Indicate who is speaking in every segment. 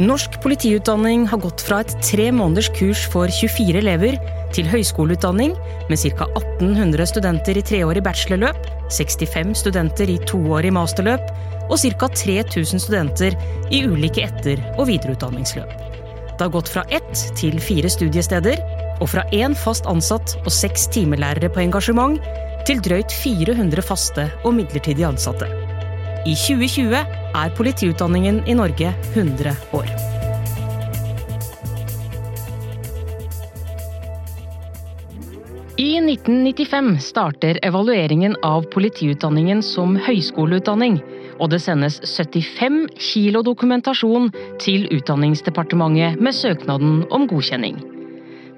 Speaker 1: Norsk politiutdanning har gått fra et tre måneders kurs for 24 elever til høyskoleutdanning med ca. 1800 studenter i treårig bachelorløp, 65 studenter i toårig masterløp og ca. 3000 studenter i ulike etter- og videreutdanningsløp. Det har gått fra ett til fire studiesteder, og fra én fast ansatt og seks timelærere på engasjement til drøyt 400 faste og midlertidig ansatte. I 2020 er politiutdanningen i Norge 100 år. I 1995 starter evalueringen av politiutdanningen som høyskoleutdanning, og det sendes 75 kilo dokumentasjon til Utdanningsdepartementet med søknaden om godkjenning.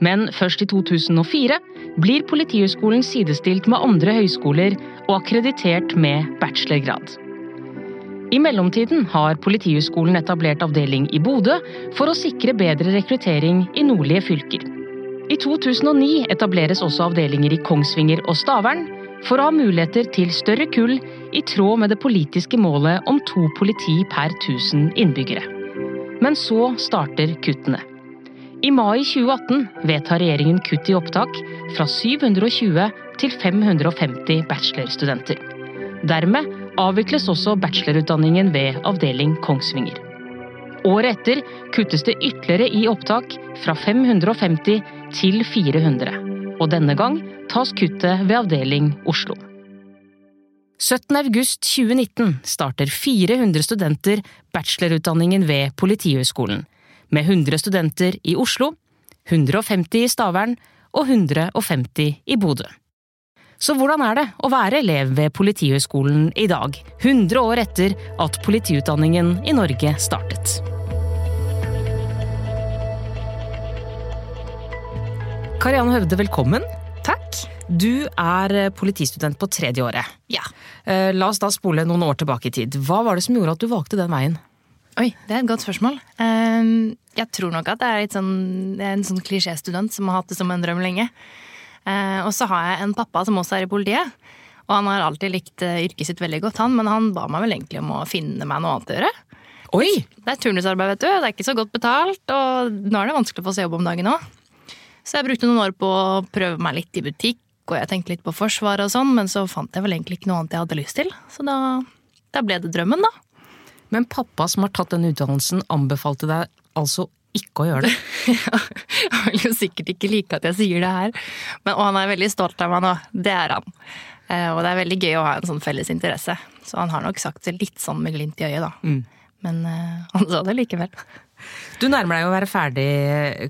Speaker 1: Men først i 2004 blir Politihøgskolen sidestilt med andre høyskoler og akkreditert med bachelorgrad. I mellomtiden har Politihøgskolen etablert avdeling i Bodø for å sikre bedre rekruttering i nordlige fylker. I 2009 etableres også avdelinger i Kongsvinger og Stavern for å ha muligheter til større kull i tråd med det politiske målet om to politi per 1000 innbyggere. Men så starter kuttene. I mai 2018 vedtar regjeringen kutt i opptak fra 720 til 550 bachelorstudenter. Dermed avvikles også bachelorutdanningen ved avdeling Kongsvinger. Året etter kuttes det ytterligere i opptak, fra 550 til 400. Og denne gang tas kuttet ved avdeling Oslo. 17.8.2019 starter 400 studenter bachelorutdanningen ved Politihøgskolen, med 100 studenter i Oslo, 150 i Stavern og 150 i Bodø. Så hvordan er det å være elev ved Politihøgskolen i dag, 100 år etter at politiutdanningen i Norge startet? Karianne Høvde, velkommen.
Speaker 2: Takk.
Speaker 1: Du er politistudent på tredje året.
Speaker 2: Ja.
Speaker 1: Eh, La oss da spole noen år tilbake i tid. Hva var det som gjorde at du valgte den veien?
Speaker 2: Oi, det er et godt spørsmål. Ehm, Jeg tror nok at det er, sånn, det er en sånn klisjéstudent som har hatt det som en drøm lenge. Eh, Og så har jeg en pappa som også er i politiet. Og han har alltid likt eh, yrket sitt veldig godt, han, men han ba meg vel egentlig om å finne meg noe annet å gjøre.
Speaker 1: Oi!
Speaker 2: Det er turnusarbeid, vet du. Det er ikke så godt betalt, og nå er det vanskelig å få se jobb om dagen òg. Så jeg brukte noen år på å prøve meg litt i butikk, og jeg tenkte litt på Forsvaret og sånn, men så fant jeg vel egentlig ikke noe annet jeg hadde lyst til. Så da, da ble det drømmen, da.
Speaker 1: Men pappa som har tatt denne utdannelsen, anbefalte deg altså ikke å gjøre det.
Speaker 2: Han vil jo sikkert ikke like at jeg sier det her, men, og han er veldig stolt av meg nå. Det er han. Eh, Og det er veldig gøy å ha en sånn felles interesse. Så han har nok sagt det litt sånn med glimt i øyet, da.
Speaker 1: Mm.
Speaker 2: Men uh, han sa det likevel.
Speaker 1: Du nærmer deg å være ferdig,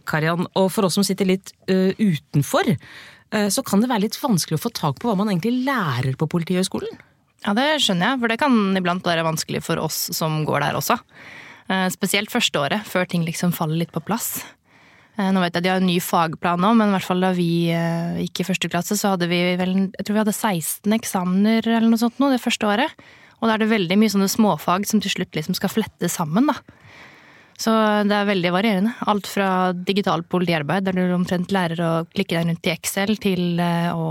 Speaker 1: Kariann, og for oss som sitter litt uh, utenfor, uh, så kan det være litt vanskelig å få tak på hva man egentlig lærer på Politihøgskolen.
Speaker 2: Ja, det skjønner jeg, for det kan iblant være vanskelig for oss som går der også. Eh, Spesielt første året, før ting liksom faller litt på plass. Eh, Nå vet jeg de har en ny fagplan nå, men i hvert fall da vi eh, gikk i første klasse, så hadde vi vel Jeg tror vi hadde 16 eksamener eller noe sånt nå det første året. Og da er det veldig mye sånne småfag som til slutt liksom skal flettes sammen, da. Så det er veldig varierende. Alt fra digitalt politiarbeid, der du omtrent lærer å klikke deg rundt i Excel, til å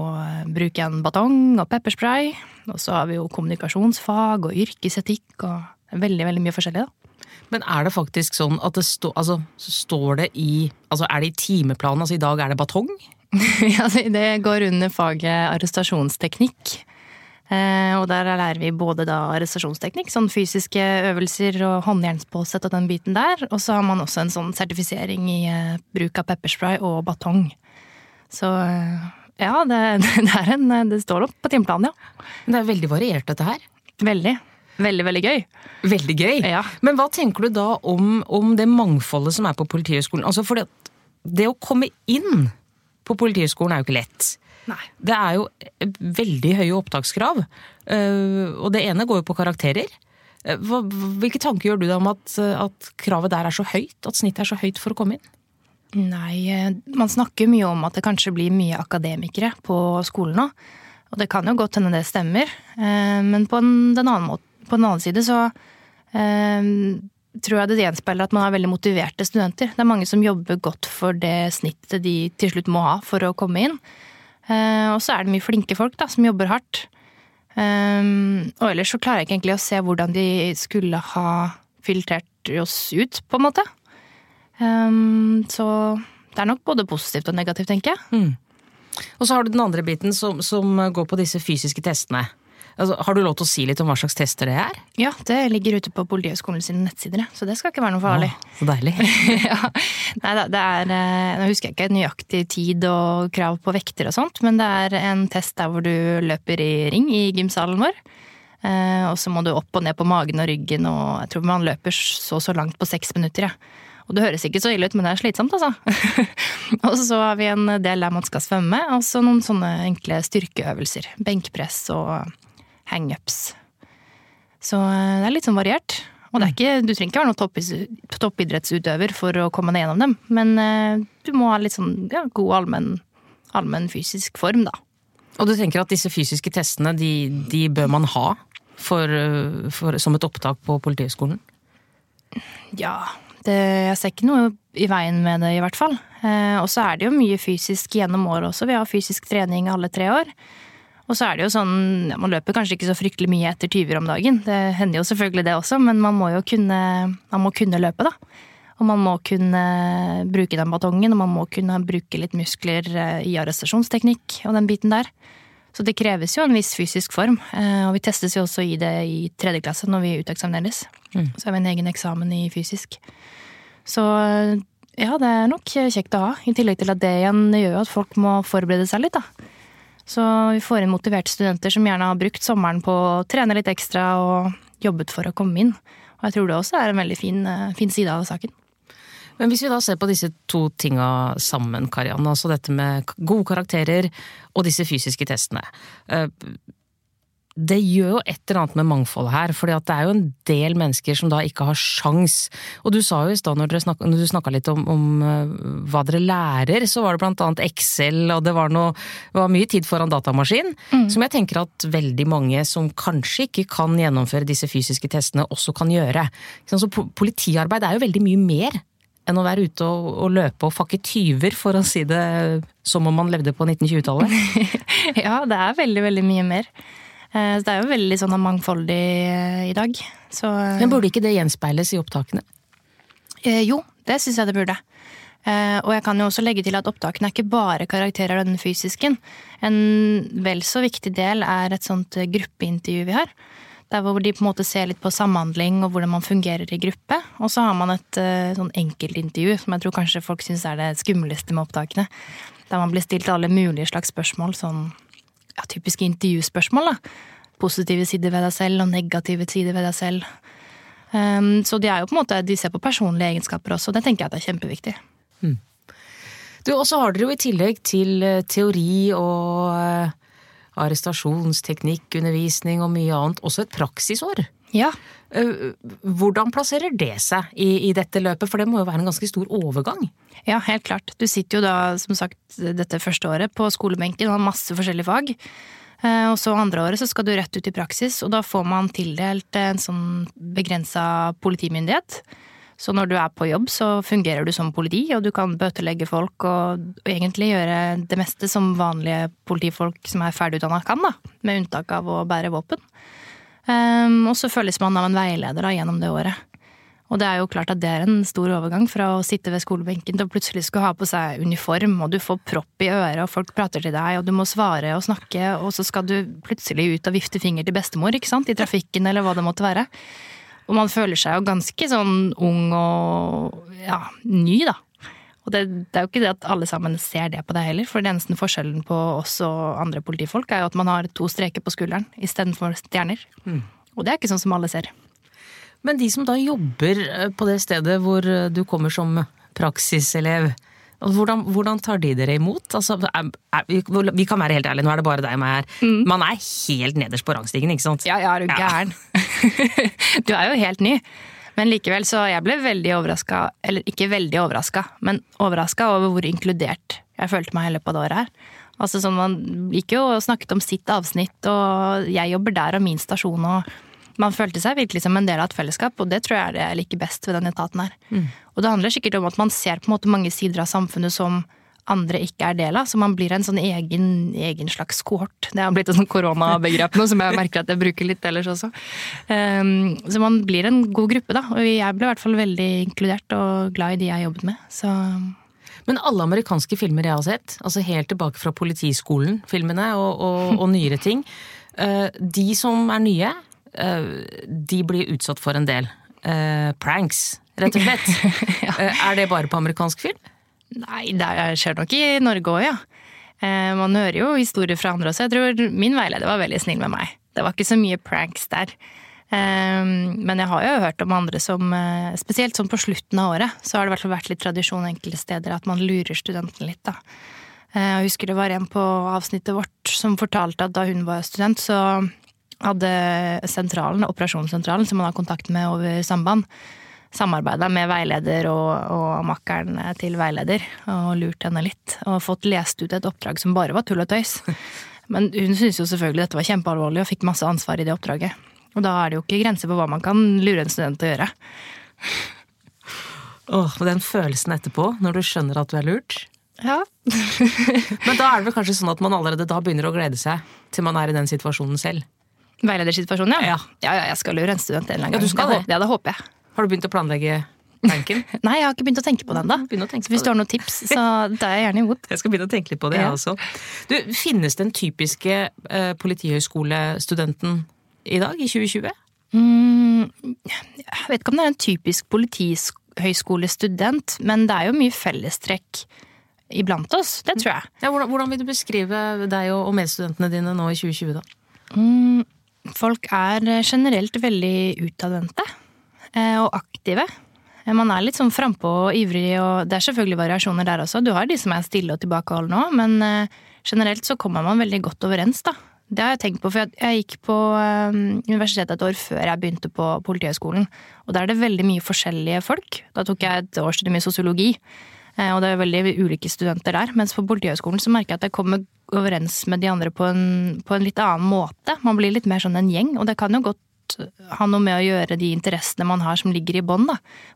Speaker 2: bruke en batong og pepperspray. Og så har vi jo kommunikasjonsfag og yrkesetikk og veldig, veldig mye forskjellig, da.
Speaker 1: Men er det faktisk sånn at det står altså, står det i Altså er det i timeplanen? Altså i dag er det batong?
Speaker 2: Ja, det går under faget arrestasjonsteknikk. Eh, Og der lærer vi både da arrestasjonsteknikk, sånn fysiske øvelser og håndjernspåsett og den biten der. Og så har man også en sånn sertifisering i eh, bruk av pepperspray og batong. Så eh, ja, det, det en Det står opp på timeplanen, ja.
Speaker 1: Men det er veldig variert, dette her.
Speaker 2: Veldig. Veldig, veldig gøy.
Speaker 1: Veldig gøy.
Speaker 2: Ja.
Speaker 1: Men hva tenker du da om, om det mangfoldet som er på Politihøgskolen? Altså for det, det å komme inn på Politihøgskolen er jo ikke lett.
Speaker 2: Nei.
Speaker 1: Det er jo veldig høye opptakskrav, øh, og det ene går jo på karakterer. Eh, hvilke tanker gjør du deg om at, at kravet der er så høyt? At snittet er så høyt for å komme inn?
Speaker 2: Nei, eh, man snakker mye om at det kanskje blir mye akademikere på skolen nå. Og det kan jo godt hende det stemmer. Eh, Men på en, den annen, måte, på den annen side så eh, tror jeg det gjenspeiler at man har veldig motiverte studenter. Det er mange som jobber godt for det snittet de til slutt må ha for å komme inn. Eh, Og så er det mye flinke folk da, som jobber hardt. Eh, Og ellers så klarer jeg ikke egentlig å se hvordan de skulle ha filtrert oss ut, på en måte. Så det er nok både positivt og negativt, tenker jeg.
Speaker 1: Mm. Og så har du den andre biten som, som går på disse fysiske testene. Altså, har du lov til å si litt om hva slags tester det er?
Speaker 2: Ja, det ligger ute på Politihøgskolen sine nettsider, så det skal ikke være noe farlig.
Speaker 1: Åh, så deilig.
Speaker 2: ja. Nei da, det er eh, Nå husker jeg ikke nøyaktig tid og krav på vekter og sånt, men det er en test der hvor du løper i ring i gymsalen vår. Eh, og så må du opp og ned på magen og ryggen, og jeg tror man løper så så langt på seks minutter, ja. Og det høres ikke så ille ut, men det er slitsomt, altså. og så har vi en del der man skal svømme, og så noen sånne enkle styrkeøvelser. Benkpress og hangups. Så eh, det er litt sånn variert. Og det er ikke, du trenger ikke være noen toppidrettsutøver for å komme deg gjennom dem, men eh, du må ha litt sånn ja, god allmenn, allmenn fysisk form, da.
Speaker 1: Og du tenker at disse fysiske testene, de, de bør man ha for, for, som et opptak på Politihøgskolen?
Speaker 2: Ja, det, jeg ser ikke noe i veien med det, i hvert fall. Eh, og så er det jo mye fysisk gjennom året også. Vi har fysisk trening alle tre år. Og så er det jo sånn, ja, man løper kanskje ikke så fryktelig mye etter tyver om dagen. Det hender jo selvfølgelig det også, men man må jo kunne, man må kunne løpe, da. Og man må kunne bruke den batongen, og man må kunne bruke litt muskler eh, i arrestasjonsteknikk og den biten der. Så det kreves jo en viss fysisk form. Eh, og vi testes jo også i det i tredje klasse når vi uteksamineres. Mm. Så har vi en egen eksamen i fysisk. Så ja, det er nok kjekt å ha. I tillegg til at det igjen gjør at folk må forberede seg litt, da. Så vi får inn motiverte studenter som gjerne har brukt sommeren på å trene litt ekstra og jobbet for å komme inn. Og jeg tror det også er en veldig fin, eh, fin side av saken.
Speaker 1: Men hvis vi da ser på disse to tinga sammen, Karianne, altså dette med gode karakterer og disse fysiske testene. Det gjør jo et eller annet med mangfoldet her, for det er jo en del mennesker som da ikke har sjans. Og du sa jo i stad når, når, du snakka litt om, om, eh, hva dere lærer, så var det blant annet Excel, og det var, noe, var mye tid foran datamaskin. Mm. Som jeg tenker at veldig mange som kanskje ikke kan gjennomføre disse fysiske testene, også kan gjøre. Så politiarbeid er jo veldig mye mer enn å være ute og, og løpe og fakke tyver, for å si det som om man levde på 1920-tallet.
Speaker 2: ja, det er veldig, veldig mye mer. Eh, det er jo veldig sånn mangfoldig eh, i dag. Så,
Speaker 1: Men burde ikke det gjenspeiles i opptakene?
Speaker 2: Eh, jo, det syns jeg det burde. Og jeg kan jo også legge til at opptakene er ikke bare karakterer av denne fysisken. En vel så viktig del er et sånt gruppeintervju vi har. Der hvor de på en måte ser litt på samhandling og hvordan man fungerer i gruppe. Og så har man et sånn enkeltintervju, som jeg tror kanskje folk syns er det skumleste med opptakene. Der man blir stilt alle mulige slags spørsmål, sånn ja, typiske intervjuspørsmål. da. Positive sider ved deg selv og negative sider ved deg selv. Um, så de er jo på en måte, de ser på personlige egenskaper også, og det tenker jeg at er kjempeviktig. Mm.
Speaker 1: Du, Og så har dere jo i tillegg til eh, teori og uh, arrestasjonsteknikk, undervisning og mye annet, også et praksisår.
Speaker 2: Ja.
Speaker 1: Uh, hvordan plasserer det seg i, i, dette løpet, for det må jo være en ganske stor overgang?
Speaker 2: Ja, helt klart. Du sitter jo da, som sagt, dette første året på skolebenken og har masse forskjellige fag. Eh, og så andre året så skal du rett ut i praksis, og da får man tildelt en sånn begrensa politimyndighet. Så når du er på jobb, så fungerer du som politi, og du kan bøtelegge folk og, egentlig gjøre det meste som vanlige politifolk som er ferdigutdanna kan, da. Med unntak av å bære våpen. Um, og så følges man av en veileder da, gjennom det året. Og det er jo klart at det er en stor overgang fra å sitte ved skolebenken til å plutselig skulle ha på seg uniform, og du får propp i øret, og folk prater til deg, og du må svare og snakke, og så skal du plutselig ut og vifte finger til bestemor, ikke sant, i trafikken eller hva det måtte være. Og man føler seg jo ganske sånn ung og ja, ny, da. Og det, det, er jo ikke det at alle sammen ser det på deg heller, for den eneste forskjellen på oss og andre politifolk er jo at man har to streker på skulderen istedenfor stjerner. Mm. Og det er ikke sånn som alle ser.
Speaker 1: Men de som da jobber eh, på det stedet hvor eh, du kommer som praksiselev, hvordan, hvordan tar de dere imot? Altså, er, er, vi kan være helt ærlige, nå er det bare deg og meg her. Mm. Man er helt nederst på rangstigen, ikke sant?
Speaker 2: Ja, ja, er du gæren. Ja. du er jo helt ny. Men likevel, så jeg ble veldig overraska, eller ikke veldig overraska, men overraska over hvor inkludert jeg følte meg i løpet av det året her. Altså sånn, Man gikk jo og snakket om sitt avsnitt, og jeg jobber der og min stasjon, og man følte seg virkelig som en del av et fellesskap, og det tror jeg er det jeg liker best ved den etaten her. Mm. Og det handler sikkert om at man ser på en måte mange sider av samfunnet som andre ikke er del av. Så man blir en sånn egen, egen slags kohort. Det har blitt et sånn koronabegrep nå, som jeg merker at jeg bruker litt ellers også. Um, så man blir en god gruppe, da. Og jeg ble i hvert fall veldig inkludert og glad i de jeg jobbet med. Så
Speaker 1: men alle amerikanske filmer jeg har sett, altså helt tilbake fra Politiskolen-filmene og, og, og, nyere ting, uh, de som er nye, uh, de blir utsatt for en del uh, pranks, rett og slett. ja. Er det bare på amerikansk film?
Speaker 2: Nei, det skjer nok i Norge òg, ja. Eh, man hører jo historier fra andre også. Jeg tror min veileder var veldig snill med meg. Det var ikke så mye pranks der. Eh, men jeg har jo hørt om andre som eh, Spesielt sånn på slutten av året, så har det vært litt tradisjon enkelte steder at man lurer studenten litt, da. Jeg husker det var en på avsnittet vårt som fortalte at da hun var student, så hadde sentralen, operasjonssentralen, som man har kontakt med over samband, samarbeida med veileder og, og makkeren til veileder og lurt henne litt. Og fått lest ut et oppdrag som bare var tull og tøys. Men hun syntes jo selvfølgelig dette var kjempealvorlig og fikk masse ansvar i det oppdraget. Og da er det jo ikke grenser for hva man kan lure en student til å gjøre.
Speaker 1: Åh, og Den følelsen etterpå, når du skjønner at du er lurt.
Speaker 2: Ja.
Speaker 1: Men da er det vel kanskje sånn at man allerede da begynner å glede seg til man er i den situasjonen selv?
Speaker 2: Veiledersituasjonen,
Speaker 1: ja.
Speaker 2: ja. Ja, ja, jeg skal lure en student en eller annen
Speaker 1: gang. Ja, du skal det.
Speaker 2: Ja, det håper jeg.
Speaker 1: Har du begynt å planlegge tanken?
Speaker 2: Nei, jeg har ikke begynt å tenke på den ennå. Hvis du har noen tips, så tar er jeg gjerne imot.
Speaker 1: Jeg skal begynne å tenke litt på det, jeg ja. også. Du, finnes den typiske eh, politihøyskolestudenten i dag, i 2020?
Speaker 2: Mm, jeg vet ikke om det er en typisk politihøyskolestudent, men det er jo mye fellestrekk iblant oss. Det tror jeg.
Speaker 1: Ja, hvordan, hvordan, vil du beskrive deg og, medstudentene dine nå i 2020, da?
Speaker 2: Mm, folk er generelt veldig utadvendte. Eh, og aktive. Eh, man er litt sånn frampå og ivrig, og det er selvfølgelig variasjoner der også. Du har de som er stille og tilbakeholdne òg, men eh, generelt så kommer man veldig godt overens, da. Det har jeg tenkt på, for jeg gikk på universitetet et år før jeg begynte på Politihøgskolen. Og der er det veldig mye forskjellige folk. Da tok jeg et årsstudium i sosiologi. Og det er veldig ulike studenter der. Mens på Politihøgskolen så merker jeg at jeg kommer overens med de andre på en, på en litt annen måte. Man blir litt mer sånn en gjeng, og det kan jo godt ha noe med å gjøre de interessene man har som ligger i bånn.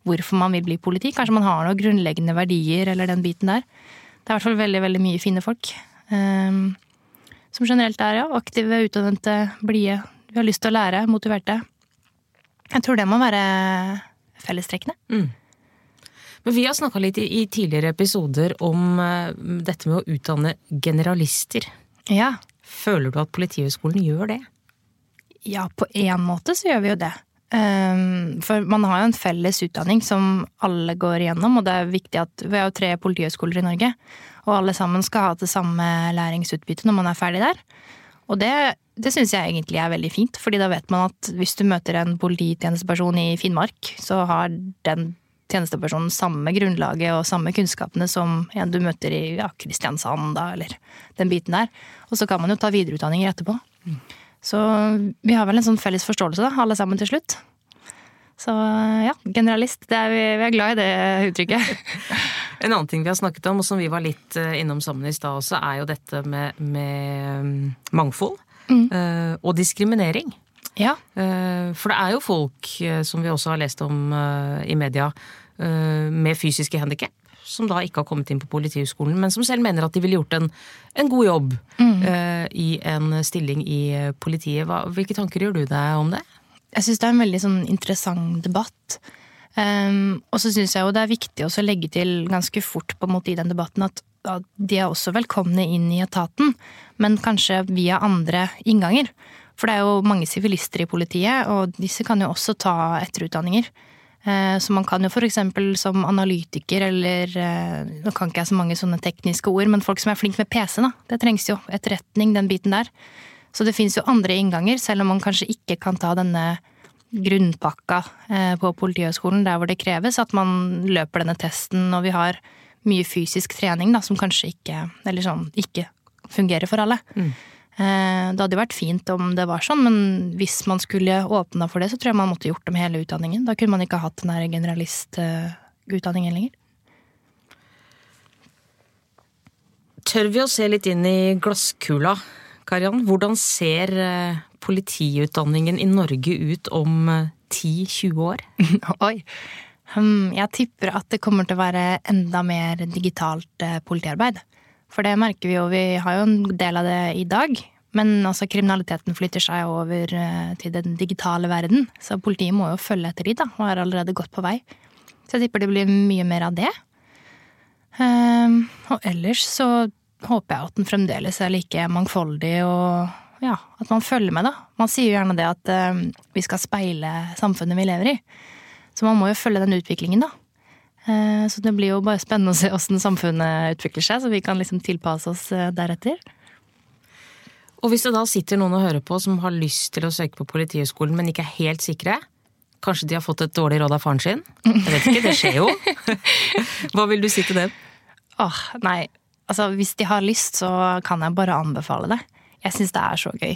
Speaker 2: Hvorfor man vil bli politi. Kanskje man har noen grunnleggende verdier eller den biten der. Det er i hvert fall veldig, veldig mye fine folk. Um, som generelt er ja, aktive, utadvendte, blide. Vi har lyst til å lære, motiverte. Jeg tror det må være fellestrekkene. Mm.
Speaker 1: Men vi har snakka litt i, tidligere episoder om uh, dette med å utdanne generalister.
Speaker 2: Ja.
Speaker 1: Føler du at Politihøgskolen gjør det?
Speaker 2: Ja, på én måte så gjør vi jo det. Um, for man har jo en felles utdanning som alle går igjennom, og det er viktig at vi har jo tre politihøgskoler i Norge, og alle sammen skal ha det samme læringsutbyttet når man er ferdig der. Og det, det syns jeg egentlig er veldig fint, fordi da vet man at hvis du møter en polititjenesteperson i Finnmark, så har den tjenestepersonen samme grunnlaget og samme kunnskapene som en du møter i ja, Kristiansand, da, eller den biten der. Og så kan man jo ta videreutdanninger etterpå. Mm. Så vi har vel en sånn felles forståelse, da, alle sammen til slutt. Så ja, generalist. Er vi, vi, er glad i det uttrykket.
Speaker 1: en annen ting vi har snakket om, og som vi var litt eh, innom sammen i stad også, er jo dette med, med mm, mangfold. Mm. Uh, og diskriminering.
Speaker 2: Ja.
Speaker 1: Uh, for det er jo folk, som vi også har lest om i media, med fysiske handikap som da ikke har kommet inn på Politihøgskolen, men som selv mener at de ville gjort en, en god jobb mm. uh, i en stilling i eh, politiet. Hva, hvilke tanker gjør du deg om det?
Speaker 2: Jeg syns det er en veldig sånn, interessant debatt. Um, og så syns jeg jo det er viktig å legge til ganske fort på en måte i den debatten at, at de er også velkomne inn i etaten, men kanskje via andre innganger. For det er jo mange sivilister i politiet, og disse kan jo også ta etterutdanninger. Eh, så man kan jo f.eks. som analytiker eller eh, Nå kan ikke jeg så mange sånne tekniske ord, men folk som er flinke med PC, da. Det trengs jo. Etterretning, den biten der. Så det fins jo andre innganger, selv om man kanskje ikke kan ta denne grunnpakka eh, på Politihøgskolen der hvor det kreves at man løper denne testen, og vi har mye fysisk trening da, som kanskje ikke sånn ikke fungerer for alle. Mm. Eh, det hadde jo vært fint om det var sånn, men hvis man skulle åpna for det, så tror jeg man måtte gjort med hele utdanningen. Da kunne man ikke hatt den der generalistutdanningen lenger.
Speaker 1: Tør vi å se litt inn i glasskula, Karian? Hvordan ser eh, politiutdanningen i Norge ut om 10-20 eh, år?
Speaker 2: Oi. Hmm, jeg tipper at det kommer til å være enda mer digitalt politiarbeid. For det merker vi jo, vi har jo en del av det i dag. Men også kriminaliteten flytter seg over eh, til den digitale verden. Så politiet må jo følge etter de, da, og er allerede godt på vei. Så jeg tipper det blir mye mer av det. Um, og ellers så håper jeg at den fremdeles er like mangfoldig og ja, at man følger med, da. Man sier jo gjerne det at um, vi skal speile samfunnet vi lever i. Så man må jo følge den utviklingen, da. Uh, så det blir jo bare spennende å se åssen samfunnet utvikler seg, så vi kan liksom tilpasse oss uh, deretter.
Speaker 1: Og hvis det da sitter noen og hører på som har lyst til å søke på Politihøgskolen, men ikke er helt sikre, kanskje de har fått et dårlig råd av faren sin? Jeg vet ikke, det skjer jo. Hva vil du si til dem?
Speaker 2: Åh, nei, altså hvis de har lyst, så kan jeg bare anbefale det. Jeg syns det er så gøy.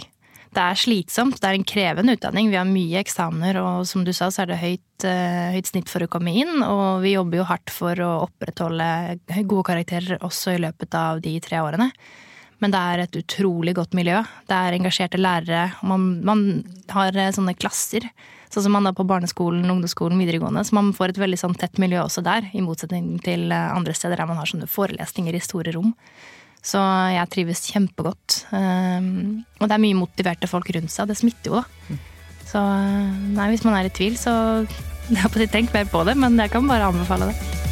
Speaker 2: Det er slitsomt, det er en krevende utdanning. Vi har mye eksamener, og som du sa, så er det høyt, uh, høyt, snitt for å komme inn. Og vi jobber jo hardt for å opprettholde gode karakterer også i løpet av de tre årene. Men det er et utrolig godt miljø. Det er engasjerte lærere. Man, man har eh, sånne klasser Sånn som man da på barneskolen, ungdomsskolen, videregående. Så man får et veldig sånn tett miljø også der, i motsetning til eh, andre steder der man har sånne forelesninger i store rom. Så jeg trives kjempegodt. Um, og det er mye motiverte folk rundt seg, og det smitter jo, da. Så eh, nei, hvis man er i tvil, så tenk mer på det, men jeg kan bare anbefale det.